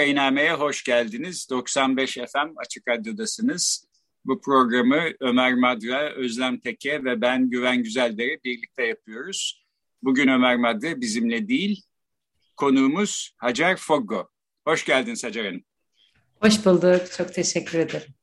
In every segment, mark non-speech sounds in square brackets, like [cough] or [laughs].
Vakainame'ye hoş geldiniz. 95 FM Açık Radyo'dasınız. Bu programı Ömer Madra, Özlem Teke ve ben Güven Güzeldere birlikte yapıyoruz. Bugün Ömer Madra bizimle değil, konuğumuz Hacer Foggo. Hoş geldiniz Hacer Hanım. Hoş bulduk, çok teşekkür ederim.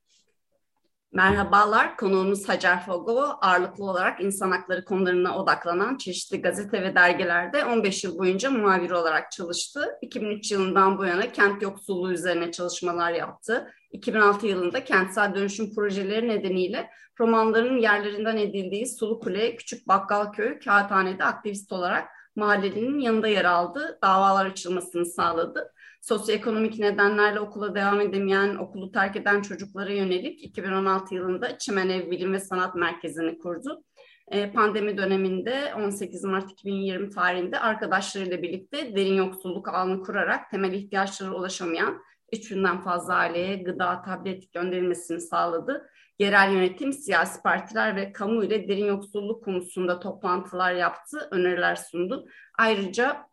Merhabalar, konuğumuz Hacer Fogo. Ağırlıklı olarak insan hakları konularına odaklanan çeşitli gazete ve dergilerde 15 yıl boyunca muhabir olarak çalıştı. 2003 yılından bu yana kent yoksulluğu üzerine çalışmalar yaptı. 2006 yılında kentsel dönüşüm projeleri nedeniyle romanların yerlerinden edildiği Sulu Kule, Küçük Bakkalköy, Kağıthane'de aktivist olarak mahallenin yanında yer aldı. Davalar açılmasını sağladı sosyoekonomik nedenlerle okula devam edemeyen, okulu terk eden çocuklara yönelik 2016 yılında Çimen Ev Bilim ve Sanat Merkezi'ni kurdu. E, pandemi döneminde 18 Mart 2020 tarihinde arkadaşlarıyla birlikte derin yoksulluk ağını kurarak temel ihtiyaçlara ulaşamayan 3000'den fazla aileye gıda, tablet gönderilmesini sağladı. Yerel yönetim, siyasi partiler ve kamu ile derin yoksulluk konusunda toplantılar yaptı, öneriler sundu. Ayrıca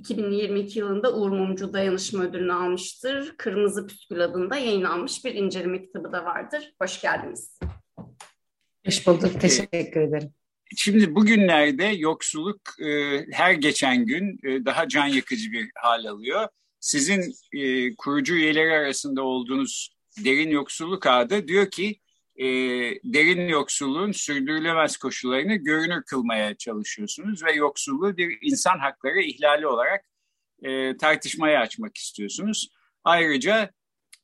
2022 yılında Uğur Mumcu Dayanışma Ödülünü almıştır. Kırmızı Püskül adında yayınlanmış bir inceleme kitabı da vardır. Hoş geldiniz. Hoş bulduk. Teşekkür ederim. Şimdi bugünlerde yoksulluk e, her geçen gün e, daha can yakıcı bir hal alıyor. Sizin e, kurucu üyeleri arasında olduğunuz derin yoksulluk adı diyor ki e, derin yoksulluğun sürdürülemez koşullarını görünür kılmaya çalışıyorsunuz ve yoksulluğu bir insan hakları ihlali olarak e, tartışmaya açmak istiyorsunuz. Ayrıca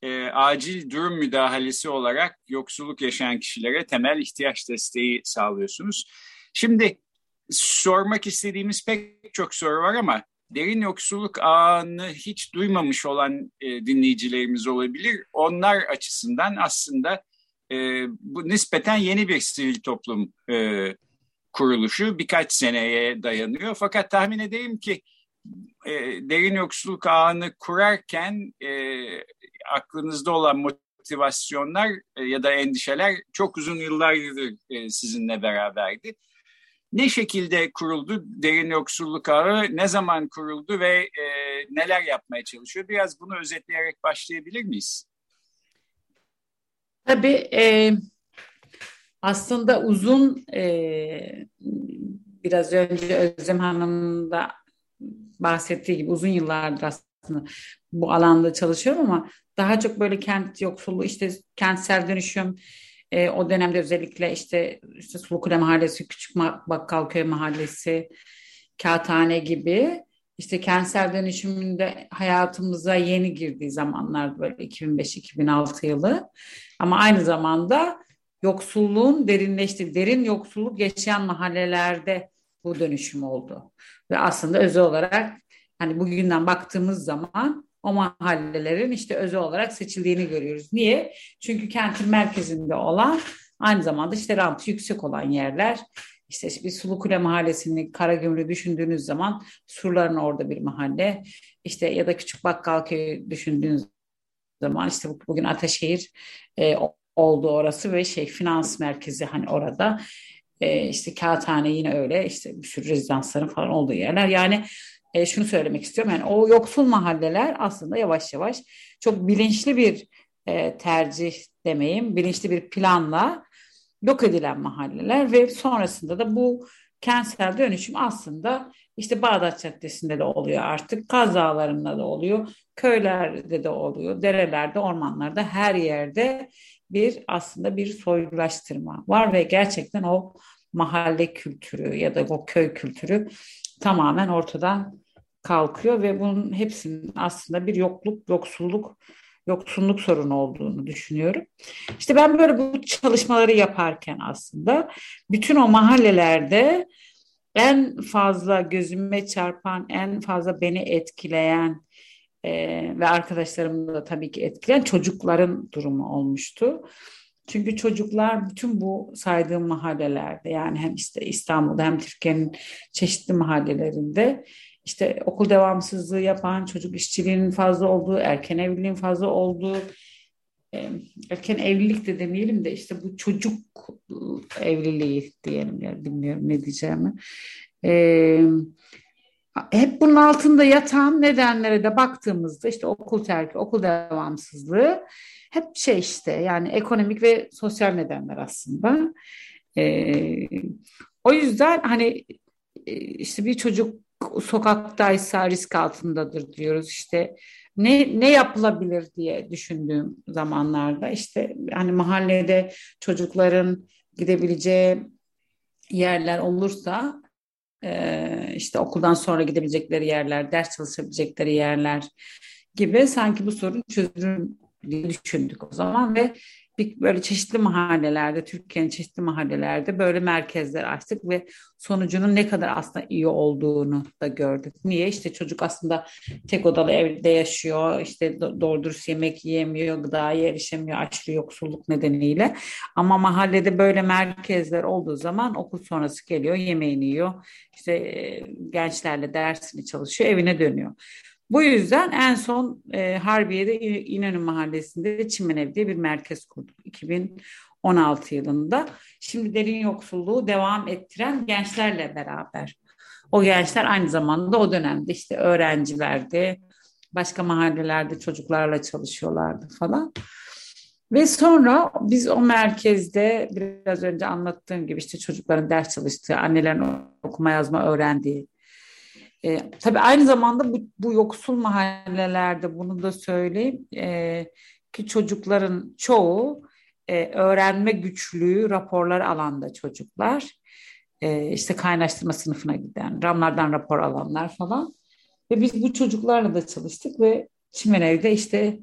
e, acil durum müdahalesi olarak yoksulluk yaşayan kişilere temel ihtiyaç desteği sağlıyorsunuz. Şimdi sormak istediğimiz pek çok soru var ama derin yoksulluk ağını hiç duymamış olan e, dinleyicilerimiz olabilir. Onlar açısından aslında e, bu nispeten yeni bir sivil toplum e, kuruluşu birkaç seneye dayanıyor. Fakat tahmin edeyim ki e, derin yoksulluk ağını kurarken e, aklınızda olan motivasyonlar e, ya da endişeler çok uzun yıllardır e, sizinle beraberdi. Ne şekilde kuruldu derin yoksulluk ağı, ne zaman kuruldu ve e, neler yapmaya çalışıyor? Biraz bunu özetleyerek başlayabilir miyiz? Tabii e, aslında uzun e, biraz önce Özlem Hanım'ın da bahsettiği gibi uzun yıllardır aslında bu alanda çalışıyorum ama daha çok böyle kent yoksulluğu işte kentsel dönüşüm e, o dönemde özellikle işte işte Sulukule Mahallesi, Küçük Bakkalköy Mahallesi, Kağıthane gibi işte kentsel dönüşümünde hayatımıza yeni girdiği zamanlar böyle 2005-2006 yılı ama aynı zamanda yoksulluğun derinleştiği, derin yoksulluk yaşayan mahallelerde bu dönüşüm oldu. Ve aslında özel olarak hani bugünden baktığımız zaman o mahallelerin işte özel olarak seçildiğini görüyoruz. Niye? Çünkü kentin merkezinde olan aynı zamanda işte rantı yüksek olan yerler işte bir Sulukule Mahallesi'ni Karagümrü düşündüğünüz zaman surların orada bir mahalle. İşte ya da Küçük Bakkalköy düşündüğünüz zaman işte bugün Ataşehir e, oldu orası ve şey finans merkezi hani orada. E, işte Kağıthane yine öyle işte bir sürü rezidansların falan olduğu yerler. Yani e, şunu söylemek istiyorum yani o yoksul mahalleler aslında yavaş yavaş çok bilinçli bir e, tercih demeyeyim bilinçli bir planla yok edilen mahalleler ve sonrasında da bu kentsel dönüşüm aslında işte Bağdat Caddesi'nde de oluyor artık, Kaz Dağları'nda da oluyor, köylerde de oluyor, derelerde, ormanlarda her yerde bir aslında bir soylulaştırma var ve gerçekten o mahalle kültürü ya da o köy kültürü tamamen ortadan kalkıyor ve bunun hepsinin aslında bir yokluk, yoksulluk yoksulluk sorunu olduğunu düşünüyorum. İşte ben böyle bu çalışmaları yaparken aslında bütün o mahallelerde en fazla gözüme çarpan, en fazla beni etkileyen e, ve arkadaşlarımı da tabii ki etkileyen çocukların durumu olmuştu. Çünkü çocuklar bütün bu saydığım mahallelerde yani hem işte İstanbul'da hem Türkiye'nin çeşitli mahallelerinde işte okul devamsızlığı yapan, çocuk işçiliğinin fazla olduğu, erken evliliğin fazla olduğu, erken evlilik de demeyelim de işte bu çocuk evliliği diyelim ya bilmiyorum ne diyeceğimi. Ee, hep bunun altında yatan nedenlere de baktığımızda işte okul terki, okul devamsızlığı hep şey işte yani ekonomik ve sosyal nedenler aslında. Ee, o yüzden hani işte bir çocuk sokaktaysa risk altındadır diyoruz. İşte ne ne yapılabilir diye düşündüğüm zamanlarda işte hani mahallede çocukların gidebileceği yerler olursa e, işte okuldan sonra gidebilecekleri yerler, ders çalışabilecekleri yerler gibi sanki bu sorun çözülür diye düşündük o zaman ve bir böyle çeşitli mahallelerde, Türkiye'nin çeşitli mahallelerde böyle merkezler açtık ve sonucunun ne kadar aslında iyi olduğunu da gördük. Niye? İşte çocuk aslında tek odalı evde yaşıyor, işte doğru dürüst yemek yiyemiyor, gıdaya erişemiyor, açlık yoksulluk nedeniyle. Ama mahallede böyle merkezler olduğu zaman okul sonrası geliyor, yemeğini yiyor, işte gençlerle dersini çalışıyor, evine dönüyor. Bu yüzden en son e, Harbiye'de İnönü Mahallesi'nde Çimenev diye bir merkez kurduk 2016 yılında. Şimdi derin yoksulluğu devam ettiren gençlerle beraber. O gençler aynı zamanda o dönemde işte öğrencilerdi, başka mahallelerde çocuklarla çalışıyorlardı falan. Ve sonra biz o merkezde biraz önce anlattığım gibi işte çocukların ders çalıştığı, annelerin okuma yazma öğrendiği, e, tabii aynı zamanda bu, bu yoksul mahallelerde bunu da söyleyeyim e, ki çocukların çoğu e, öğrenme güçlüğü raporları alanda çocuklar. E, işte kaynaştırma sınıfına giden, ramlardan rapor alanlar falan. Ve biz bu çocuklarla da çalıştık ve Çimenev'de işte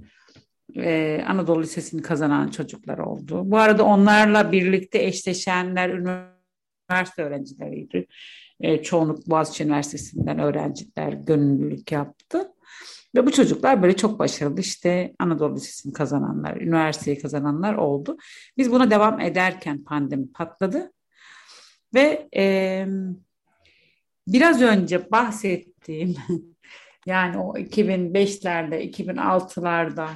e, Anadolu Lisesi'ni kazanan çocuklar oldu. Bu arada onlarla birlikte eşleşenler üniversite öğrencileriydi. E, çoğunluk Boğaziçi Üniversitesi'nden öğrenciler gönüllülük yaptı. Ve bu çocuklar böyle çok başarılı işte Anadolu Lisesi'ni kazananlar, üniversiteyi kazananlar oldu. Biz buna devam ederken pandemi patladı. Ve e, biraz önce bahsettiğim [laughs] yani o 2005'lerde, 2006'larda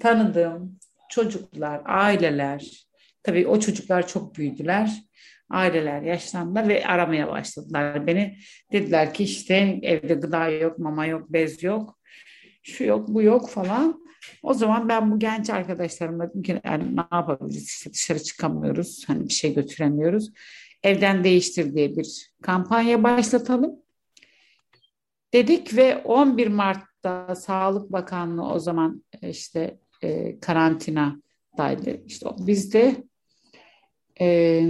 tanıdığım çocuklar, aileler, tabii o çocuklar çok büyüdüler aileler yaşlandılar ve aramaya başladılar beni. Dediler ki işte evde gıda yok, mama yok, bez yok, şu yok, bu yok falan. O zaman ben bu genç arkadaşlarımla dedim ki yani ne yapabiliriz işte dışarı çıkamıyoruz, hani bir şey götüremiyoruz. Evden değiştir diye bir kampanya başlatalım. Dedik ve 11 Mart'ta Sağlık Bakanlığı o zaman işte e, karantinadaydı. İşte biz de e,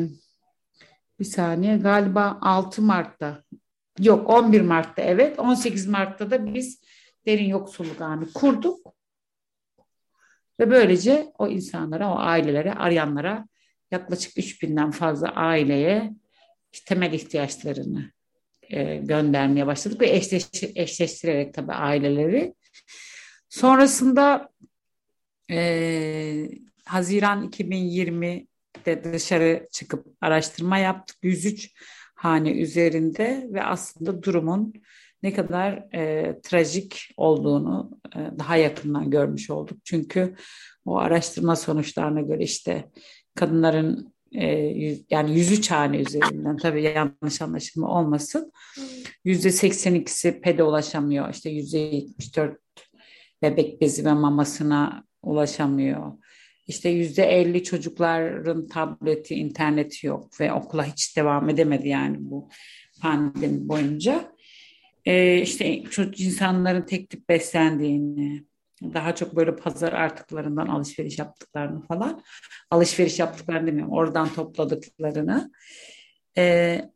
bir saniye galiba 6 Mart'ta yok 11 Mart'ta evet 18 Mart'ta da biz derin yoksulluk anı kurduk. Ve böylece o insanlara, o ailelere, arayanlara yaklaşık 3000'den fazla aileye temel ihtiyaçlarını e, göndermeye başladık ve eşleş, eşleştirerek tabii aileleri. Sonrasında e, Haziran 2020 de dışarı çıkıp araştırma yaptık. 103 hane üzerinde ve aslında durumun ne kadar e, trajik olduğunu e, daha yakından görmüş olduk. Çünkü o araştırma sonuçlarına göre işte kadınların e, yüz, yani 103 hane üzerinden tabii yanlış anlaşılma olmasın. Yüzde 82'si pede ulaşamıyor. İşte yüzde 74 bebek bezi ve mamasına ulaşamıyor. İşte yüzde elli çocukların tableti, interneti yok ve okula hiç devam edemedi yani bu pandemi boyunca. Ee, işte insanların tek tip beslendiğini, daha çok böyle pazar artıklarından alışveriş yaptıklarını falan, alışveriş yaptıklarını demiyorum, oradan topladıklarını. Ee,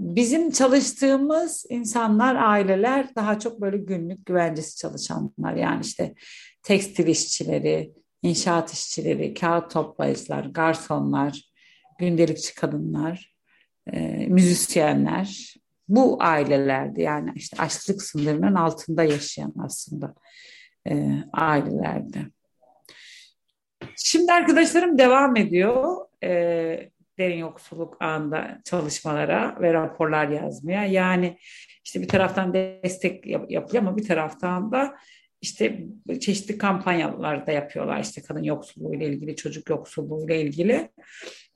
Bizim çalıştığımız insanlar, aileler daha çok böyle günlük güvencesi çalışanlar. Yani işte tekstil işçileri, inşaat işçileri, kağıt toplayıcılar, garsonlar, gündelikçi kadınlar, e, müzisyenler. Bu ailelerdi yani işte açlık sınırının altında yaşayan aslında e, ailelerdi. Şimdi arkadaşlarım devam ediyor. E, derin yoksulluk anında çalışmalara ve raporlar yazmaya. Yani işte bir taraftan destek yap yapıyor ama bir taraftan da işte çeşitli kampanyalar da yapıyorlar işte kadın yoksulluğu ile ilgili, çocuk yoksulluğu ile ilgili.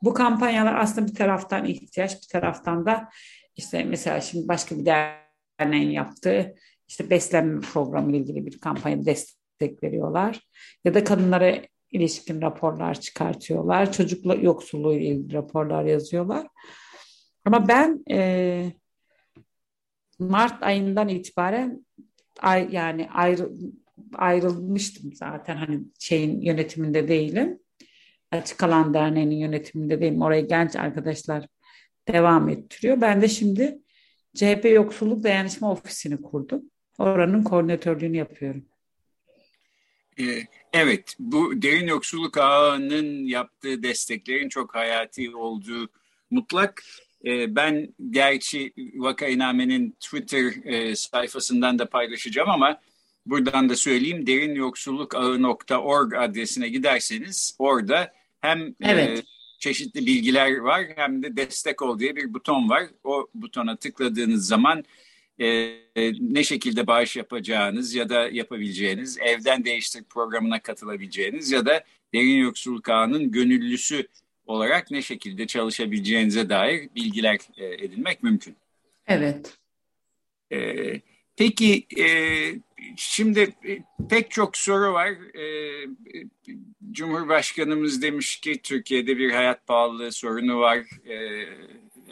Bu kampanyalar aslında bir taraftan ihtiyaç, bir taraftan da işte mesela şimdi başka bir derneğin yaptığı işte beslenme programı ile ilgili bir kampanya destek veriyorlar. Ya da kadınlara ilişkin raporlar çıkartıyorlar. Çocukla yoksulluğu ile ilgili raporlar yazıyorlar. Ama ben e, Mart ayından itibaren ay, yani ayrı, ayrılmıştım zaten hani şeyin yönetiminde değilim. Açık Alan Derneği'nin yönetiminde değilim. Oraya genç arkadaşlar devam ettiriyor. Ben de şimdi CHP Yoksulluk Dayanışma Ofisi'ni kurdum. Oranın koordinatörlüğünü yapıyorum. Ee, evet, bu derin yoksulluk ağının yaptığı desteklerin çok hayati olduğu mutlak. Ee, ben gerçi Vaka İname'nin Twitter e, sayfasından da paylaşacağım ama buradan da söyleyeyim derinyoksullukağı.org adresine giderseniz orada hem e, evet. çeşitli bilgiler var hem de destek ol diye bir buton var. O butona tıkladığınız zaman e, ne şekilde bağış yapacağınız ya da yapabileceğiniz, evden değiştir programına katılabileceğiniz ya da derin yoksulluk ağının gönüllüsü olarak ne şekilde çalışabileceğinize dair bilgiler e, edinmek mümkün. Evet. E, peki e, şimdi e, pek çok soru var. E, Cumhurbaşkanımız demiş ki Türkiye'de bir hayat pahalılığı sorunu var. E,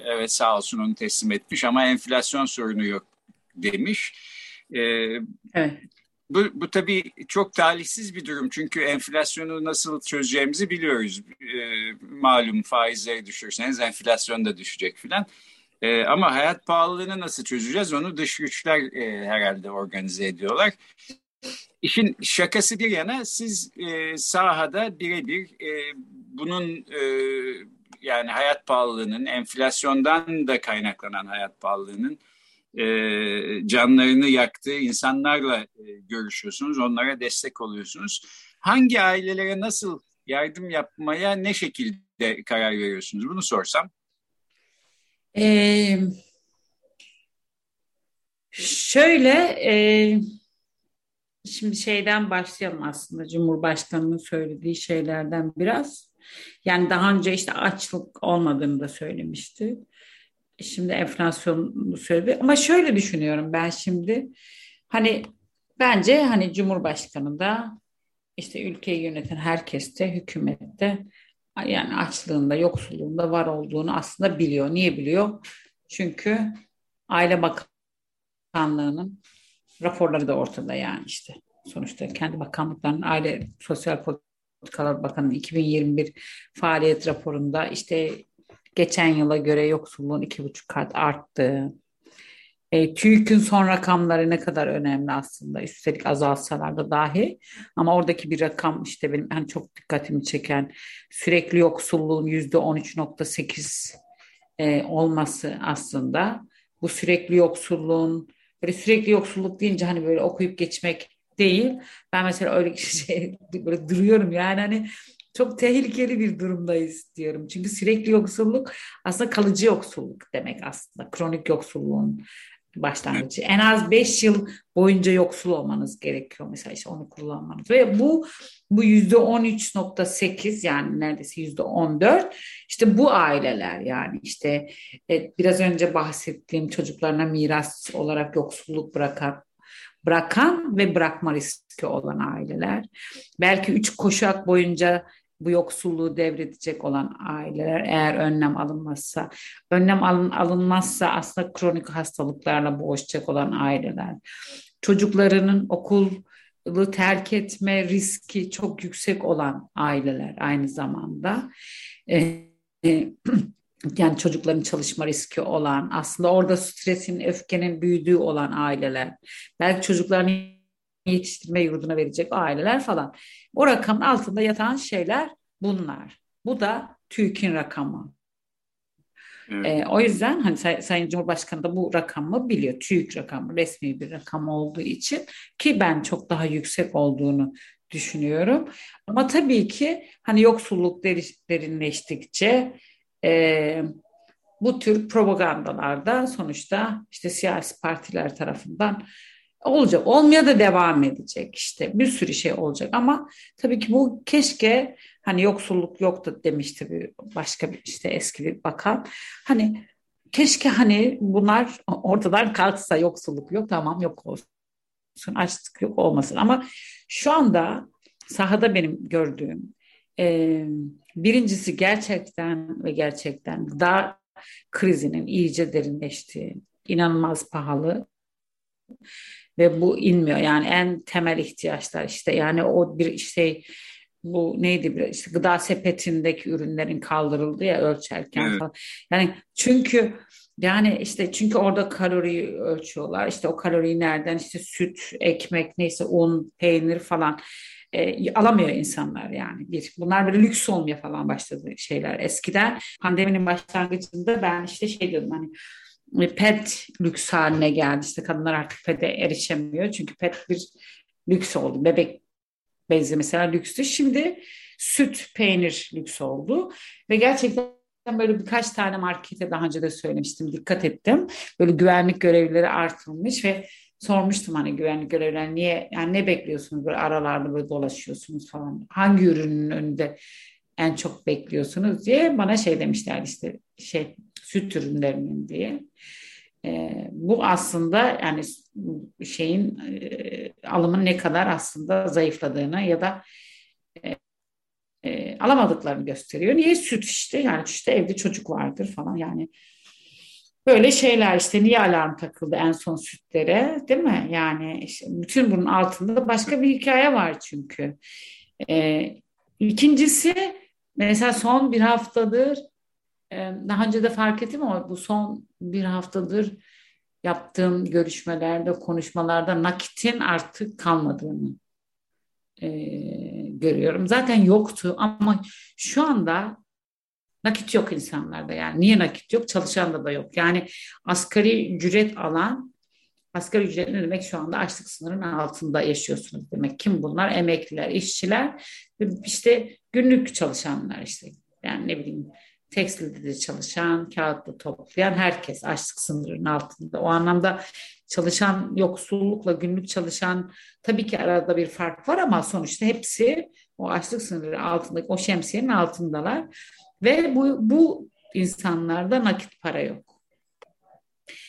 evet sağ olsun onu teslim etmiş ama enflasyon sorunu yok demiş. E, evet. Bu, bu tabii çok talihsiz bir durum çünkü enflasyonu nasıl çözeceğimizi biliyoruz. E, malum faizleri düşürseniz enflasyon da düşecek filan. E, ama hayat pahalılığını nasıl çözeceğiz onu dış güçler e, herhalde organize ediyorlar. İşin şakası bir yana siz e, sahada birebir e, bunun e, yani hayat pahalılığının enflasyondan da kaynaklanan hayat pahalılığının e, canlarını yaktığı insanlarla e, görüşüyorsunuz, onlara destek oluyorsunuz. Hangi ailelere nasıl yardım yapmaya ne şekilde karar veriyorsunuz? Bunu sorsam. Ee, şöyle, e, şimdi şeyden başlayalım aslında Cumhurbaşkanı'nın söylediği şeylerden biraz. Yani daha önce işte açlık olmadığını da söylemişti. Şimdi enflasyonu söyledi. Ama şöyle düşünüyorum ben şimdi. Hani bence hani Cumhurbaşkanı da işte ülkeyi yöneten herkes de hükümette yani açlığında, yoksulluğunda var olduğunu aslında biliyor. Niye biliyor? Çünkü Aile Bakanlığı'nın raporları da ortada yani işte. Sonuçta kendi bakanlıklarının Aile Sosyal Politikalar Bakanı 2021 faaliyet raporunda işte geçen yıla göre yoksulluğun iki buçuk kat arttığı, e, TÜİK'in son rakamları ne kadar önemli aslında. Üstelik azalsalar da dahi. Ama oradaki bir rakam işte benim hani çok dikkatimi çeken sürekli yoksulluğun yüzde 13.8 e, olması aslında. Bu sürekli yoksulluğun böyle sürekli yoksulluk deyince hani böyle okuyup geçmek değil. Ben mesela öyle [laughs] şey böyle duruyorum yani hani çok tehlikeli bir durumdayız diyorum. Çünkü sürekli yoksulluk aslında kalıcı yoksulluk demek aslında. Kronik yoksulluğun başlangıcı. En az 5 yıl boyunca yoksul olmanız gerekiyor mesela işte onu kullanmanız. Ve bu bu yüzde 13.8 yani neredeyse yüzde 14 işte bu aileler yani işte e, biraz önce bahsettiğim çocuklarına miras olarak yoksulluk bırakan bırakan ve bırakma riski olan aileler. Belki üç koşak boyunca bu yoksulluğu devredecek olan aileler eğer önlem alınmazsa, önlem alın, alınmazsa aslında kronik hastalıklarla boğuşacak olan aileler, çocuklarının okulu terk etme riski çok yüksek olan aileler aynı zamanda. E, e, [clears throat] yani çocukların çalışma riski olan, aslında orada stresin, öfkenin büyüdüğü olan aileler, belki çocuklarını yetiştirme yurduna verecek aileler falan. O rakamın altında yatan şeyler bunlar. Bu da TÜİK'in rakamı. Evet. E, o yüzden hani Say- Sayın Cumhurbaşkanı da bu rakamı biliyor. TÜİK rakamı resmi bir rakam olduğu için ki ben çok daha yüksek olduğunu düşünüyorum. Ama tabii ki hani yoksulluk derinleştikçe e, bu tür propagandalarda sonuçta işte siyasi partiler tarafından olacak. Olmaya da devam edecek işte bir sürü şey olacak ama tabii ki bu keşke hani yoksulluk yoktu demişti bir başka bir işte eski bir bakan. Hani keşke hani bunlar [laughs] ortadan kalksa yoksulluk yok tamam yok olsun açlık yok olmasın ama şu anda sahada benim gördüğüm e, birincisi gerçekten ve gerçekten gıda krizinin iyice derinleştiği, inanılmaz pahalı ve bu inmiyor. Yani en temel ihtiyaçlar işte yani o bir şey bu neydi bir işte gıda sepetindeki ürünlerin kaldırıldı ya ölçerken evet. falan. Yani çünkü yani işte çünkü orada kaloriyi ölçüyorlar. İşte o kaloriyi nereden işte süt, ekmek neyse un, peynir falan e, alamıyor insanlar yani. Bir, bunlar böyle lüks olmaya falan başladı şeyler. Eskiden pandeminin başlangıcında ben işte şey diyordum hani pet lüks haline geldi. İşte kadınlar artık pete erişemiyor. Çünkü pet bir lüks oldu. Bebek bezi mesela lükstü. Şimdi süt, peynir lüks oldu. Ve gerçekten böyle birkaç tane markete daha önce de söylemiştim. Dikkat ettim. Böyle güvenlik görevlileri artırılmış ve sormuştum hani güvenlik görevliler niye yani ne bekliyorsunuz böyle aralarda böyle dolaşıyorsunuz falan. Hangi ürünün önünde en çok bekliyorsunuz diye bana şey demişler işte şey süt ürünlerinin diye. E, bu aslında yani şeyin e, alımın ne kadar aslında zayıfladığını ya da e, e, alamadıklarını gösteriyor. Niye süt işte yani işte evde çocuk vardır falan yani böyle şeyler işte niye alarm takıldı en son sütlere değil mi? Yani işte bütün bunun altında başka bir hikaye var çünkü. E, ikincisi mesela son bir haftadır daha önce de fark ettim ama bu son bir haftadır yaptığım görüşmelerde, konuşmalarda nakitin artık kalmadığını e, görüyorum. Zaten yoktu ama şu anda nakit yok insanlarda yani. Niye nakit yok? Çalışan da da yok. Yani asgari ücret alan asgari ücret ne demek şu anda açlık sınırının altında yaşıyorsunuz demek. Kim bunlar? Emekliler, işçiler, işte günlük çalışanlar işte. Yani ne bileyim tekstilde de çalışan, kağıtlı toplayan herkes açlık sınırının altında. O anlamda çalışan yoksullukla günlük çalışan tabii ki arada bir fark var ama sonuçta hepsi o açlık sınırı altındaki o şemsiyenin altındalar ve bu, bu insanlarda nakit para yok.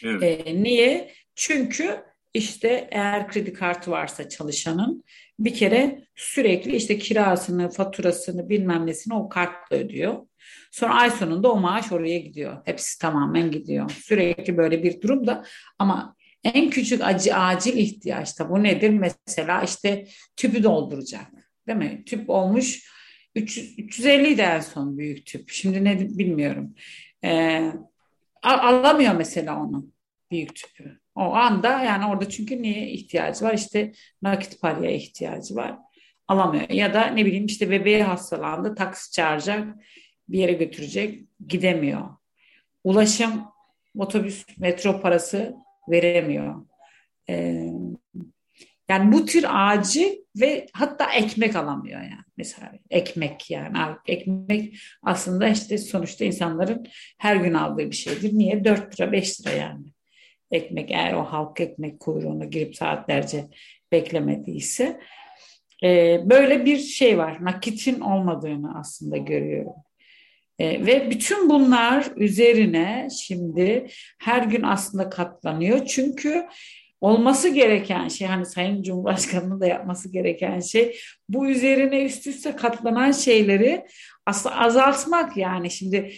Evet. Ee, niye? Çünkü işte eğer kredi kartı varsa çalışanın bir kere sürekli işte kirasını, faturasını bilmem nesini o kartla ödüyor. Sonra ay sonunda o maaş oraya gidiyor. Hepsi tamamen gidiyor. Sürekli böyle bir durumda ama en küçük acı acil ihtiyaçta bu nedir? Mesela işte tüpü dolduracak. Değil mi? Tüp olmuş 300, 350 de en son büyük tüp. Şimdi ne bilmiyorum. Ee, alamıyor mesela onu büyük tüpü. O anda yani orada çünkü niye ihtiyacı var? İşte nakit paraya ihtiyacı var. Alamıyor. Ya da ne bileyim işte bebeği hastalandı taksi çağıracak bir yere götürecek gidemiyor. Ulaşım otobüs metro parası veremiyor. Ee, yani bu tür ağacı ve hatta ekmek alamıyor yani. Mesela ekmek yani. Ekmek aslında işte sonuçta insanların her gün aldığı bir şeydir. Niye? 4 lira 5 lira yani. Ekmek eğer o halk ekmek kuyruğuna girip saatlerce beklemediyse. Ee, böyle bir şey var. Nakitin olmadığını aslında görüyorum. E, ve bütün bunlar üzerine şimdi her gün aslında katlanıyor. Çünkü olması gereken şey hani Sayın Cumhurbaşkanı'nın da yapması gereken şey bu üzerine üst üste katlanan şeyleri aslında azaltmak yani şimdi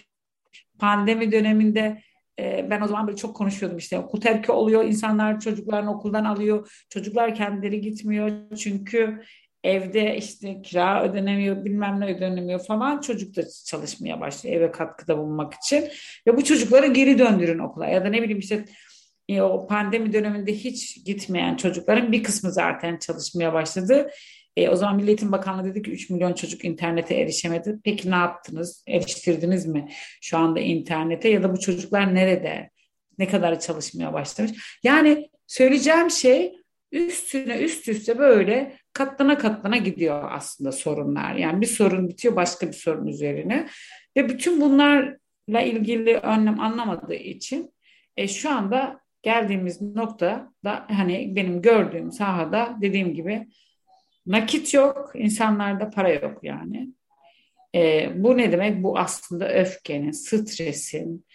pandemi döneminde ben o zaman böyle çok konuşuyordum işte okul terki oluyor insanlar çocuklarını okuldan alıyor çocuklar kendileri gitmiyor çünkü evde işte kira ödenemiyor, bilmem ne ödenemiyor falan çocuk da çalışmaya başlıyor eve katkıda bulunmak için. Ve bu çocukları geri döndürün okula ya da ne bileyim işte e, o pandemi döneminde hiç gitmeyen çocukların bir kısmı zaten çalışmaya başladı. E, o zaman Milli Eğitim Bakanlığı dedi ki 3 milyon çocuk internete erişemedi. Peki ne yaptınız? Eriştirdiniz mi şu anda internete ya da bu çocuklar nerede? Ne kadar çalışmaya başlamış? Yani söyleyeceğim şey üstüne üst üste böyle katlana katlana gidiyor aslında sorunlar. Yani bir sorun bitiyor başka bir sorun üzerine ve bütün bunlarla ilgili önlem anlamadığı için e, şu anda geldiğimiz nokta da hani benim gördüğüm sahada dediğim gibi nakit yok, insanlarda para yok yani. E, bu ne demek? Bu aslında öfkenin, stresin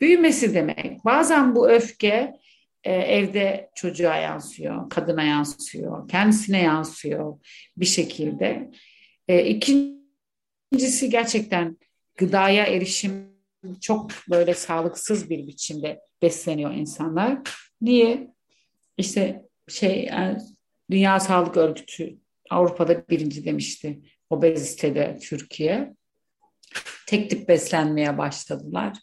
büyümesi demek. Bazen bu öfke e, evde çocuğa yansıyor, kadına yansıyor, kendisine yansıyor bir şekilde. E, ikincisi gerçekten gıdaya erişim çok böyle sağlıksız bir biçimde besleniyor insanlar. Niye? İşte şey yani Dünya Sağlık Örgütü Avrupa'da birinci demişti obezitede Türkiye. Tek tip beslenmeye başladılar.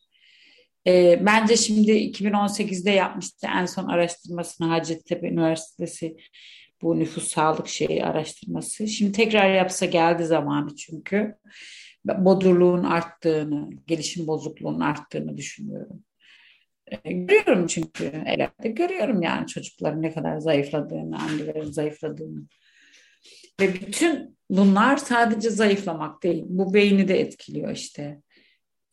E, bence şimdi 2018'de yapmıştı en son araştırmasını Hacettepe Üniversitesi bu nüfus sağlık şeyi araştırması. Şimdi tekrar yapsa geldi zamanı çünkü. Bodurluğun arttığını, gelişim bozukluğunun arttığını düşünüyorum. E, görüyorum çünkü elbette görüyorum yani çocukların ne kadar zayıfladığını, annelerin zayıfladığını. Ve bütün bunlar sadece zayıflamak değil. Bu beyni de etkiliyor işte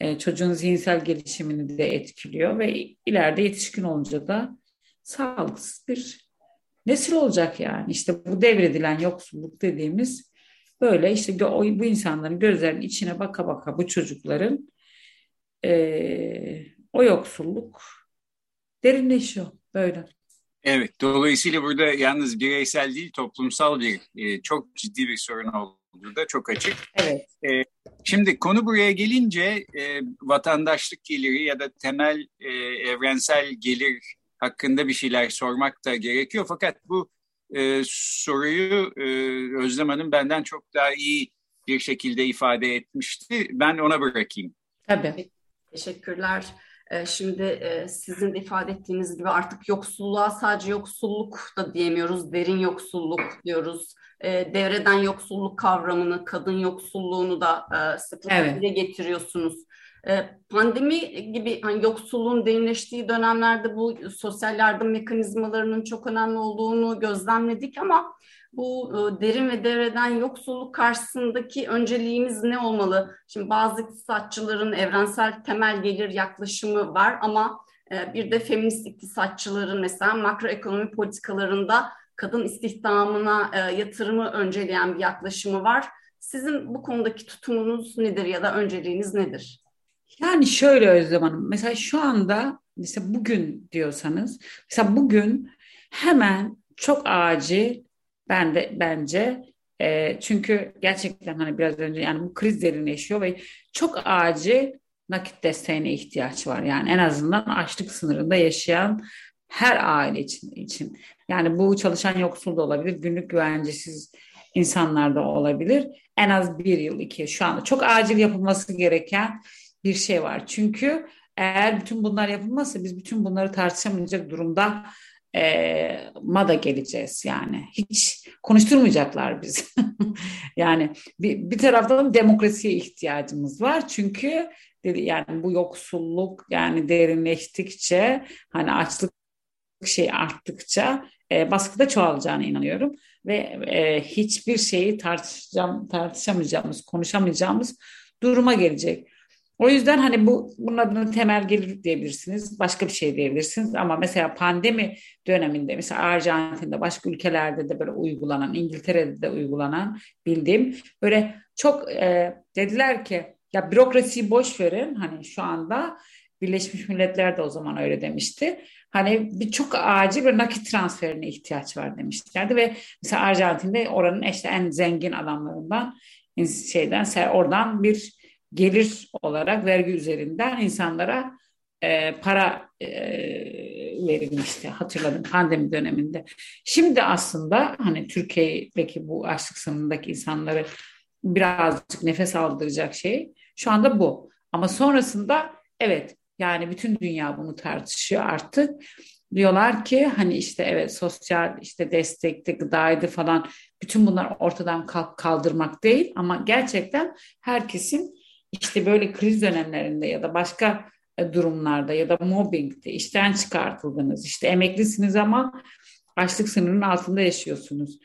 e, çocuğun zihinsel gelişimini de etkiliyor ve ileride yetişkin olunca da sağlıksız bir nesil olacak yani. İşte bu devredilen yoksulluk dediğimiz böyle işte bu insanların gözlerinin içine baka baka bu çocukların e, o yoksulluk derinleşiyor böyle. Evet, dolayısıyla burada yalnız bireysel değil toplumsal bir e, çok ciddi bir sorun olduğu da çok açık. Evet. E, Şimdi konu buraya gelince e, vatandaşlık geliri ya da temel e, evrensel gelir hakkında bir şeyler sormak da gerekiyor. Fakat bu e, soruyu e, Özlem Hanım benden çok daha iyi bir şekilde ifade etmişti. Ben ona bırakayım. Tabii. Teşekkürler. E, şimdi e, sizin de ifade ettiğiniz gibi artık yoksulluğa sadece yoksulluk da diyemiyoruz, derin yoksulluk diyoruz e, devreden yoksulluk kavramını, kadın yoksulluğunu da e, sıklıkla evet. dile getiriyorsunuz. E, pandemi gibi hani yoksulluğun derinleştiği dönemlerde bu sosyal yardım mekanizmalarının çok önemli olduğunu gözlemledik ama bu e, derin ve devreden yoksulluk karşısındaki önceliğimiz ne olmalı? Şimdi bazı iktisatçıların evrensel temel gelir yaklaşımı var ama e, bir de feminist iktisatçıların mesela makroekonomi politikalarında kadın istihdamına e, yatırımı önceleyen bir yaklaşımı var. Sizin bu konudaki tutumunuz nedir ya da önceliğiniz nedir? Yani şöyle Özlem Hanım, mesela şu anda mesela bugün diyorsanız, mesela bugün hemen çok acil ben de bence e, çünkü gerçekten hani biraz önce yani bu kriz derinleşiyor ve çok acil nakit desteğine ihtiyaç var. Yani en azından açlık sınırında yaşayan her aile için, için. Yani bu çalışan yoksul da olabilir, günlük güvencesiz insanlar da olabilir. En az bir yıl, iki Şu anda çok acil yapılması gereken bir şey var. Çünkü eğer bütün bunlar yapılmazsa biz bütün bunları tartışamayacak durumda e, MADA geleceğiz yani. Hiç konuşturmayacaklar biz. [laughs] yani bir, bir taraftan demokrasiye ihtiyacımız var. Çünkü yani bu yoksulluk yani derinleştikçe hani açlık şey arttıkça e, baskıda çoğalacağına inanıyorum ve e, hiçbir şeyi tartışacağım, tartışamayacağımız, konuşamayacağımız duruma gelecek. O yüzden hani bu bunun adını temel gelir diyebilirsiniz, başka bir şey diyebilirsiniz ama mesela pandemi döneminde mesela Arjantin'de başka ülkelerde de böyle uygulanan, İngiltere'de de uygulanan bildiğim böyle çok e, dediler ki ya bürokrasiyi boş verin hani şu anda Birleşmiş Milletler de o zaman öyle demişti. Hani bir çok acil bir nakit transferine ihtiyaç var demişlerdi ve mesela Arjantin'de oranın işte en zengin adamlarından şeyden oradan bir gelir olarak vergi üzerinden insanlara e, para e, verilmişti hatırladım pandemi döneminde. Şimdi aslında hani Türkiye'deki bu açlık sınırındaki insanları birazcık nefes aldıracak şey şu anda bu. Ama sonrasında evet yani bütün dünya bunu tartışıyor artık. Diyorlar ki hani işte evet sosyal işte destekti, gıdaydı falan bütün bunlar ortadan kalk kaldırmak değil ama gerçekten herkesin işte böyle kriz dönemlerinde ya da başka e, durumlarda ya da mobbingde işten çıkartıldınız işte emeklisiniz ama açlık sınırının altında yaşıyorsunuz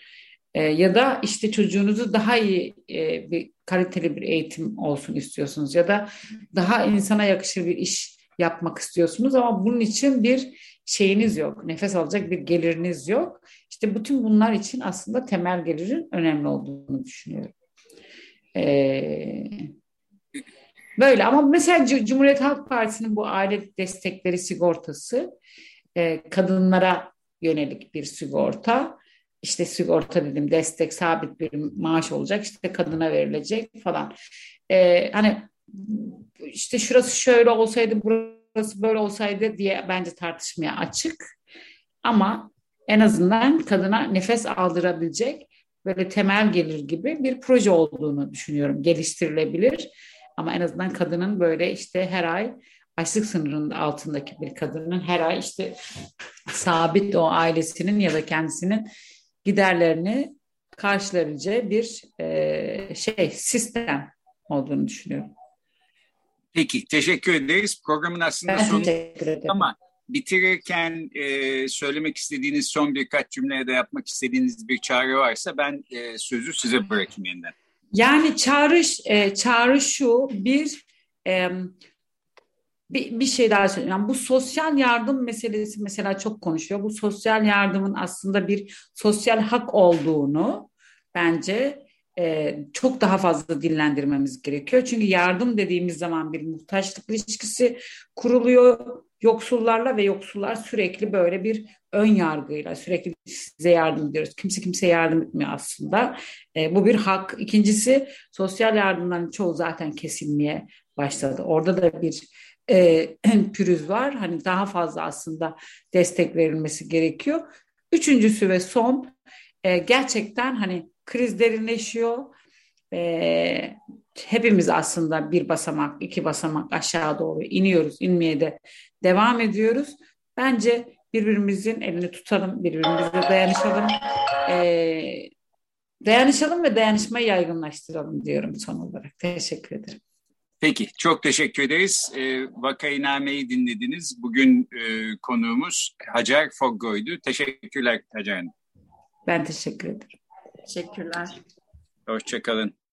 e, ya da işte çocuğunuzu daha iyi e, bir kaliteli bir eğitim olsun istiyorsunuz ya da daha insana yakışır bir iş yapmak istiyorsunuz ama bunun için bir şeyiniz yok. Nefes alacak bir geliriniz yok. İşte bütün bunlar için aslında temel gelirin önemli olduğunu düşünüyorum. Ee, böyle ama mesela Cumhuriyet Halk Partisi'nin bu aile destekleri sigortası e, kadınlara yönelik bir sigorta. İşte sigorta dedim destek sabit bir maaş olacak işte kadına verilecek falan. Ee, hani işte şurası şöyle olsaydı burası böyle olsaydı diye bence tartışmaya açık. Ama en azından kadına nefes aldırabilecek böyle temel gelir gibi bir proje olduğunu düşünüyorum. Geliştirilebilir ama en azından kadının böyle işte her ay açlık sınırının altındaki bir kadının her ay işte sabit o ailesinin ya da kendisinin giderlerini karşılayabileceği bir e, şey sistem olduğunu düşünüyorum. Peki teşekkür ederiz. Programın aslında ben sonu ama bitirirken e, söylemek istediğiniz son birkaç cümleye de yapmak istediğiniz bir çağrı varsa ben e, sözü size bırakayım yeniden. Yani çağrı, e, çağrı şu bir e, bir, bir şey daha söyleyeyim. Yani bu sosyal yardım meselesi mesela çok konuşuyor. Bu sosyal yardımın aslında bir sosyal hak olduğunu bence e, çok daha fazla dillendirmemiz gerekiyor. Çünkü yardım dediğimiz zaman bir muhtaçlık ilişkisi kuruluyor yoksullarla ve yoksullar sürekli böyle bir ön yargıyla sürekli size yardım ediyoruz. Kimse kimse yardım etmiyor aslında. E, bu bir hak. İkincisi sosyal yardımların çoğu zaten kesilmeye başladı. Orada da bir e, [clears throat] pürüz var. Hani daha fazla aslında destek verilmesi gerekiyor. Üçüncüsü ve son e, gerçekten hani kriz derinleşiyor. E, hepimiz aslında bir basamak, iki basamak aşağı doğru iniyoruz, inmeye de devam ediyoruz. Bence birbirimizin elini tutalım, birbirimize dayanışalım. E, dayanışalım ve dayanışmayı yaygınlaştıralım diyorum son olarak. Teşekkür ederim. Peki, çok teşekkür ederiz. E, Vakayname'yi dinlediniz. Bugün e, konuğumuz Hacer Foggo'ydu. Teşekkürler Hacer Hanım. Ben teşekkür ederim. Teşekkürler. Hoşçakalın.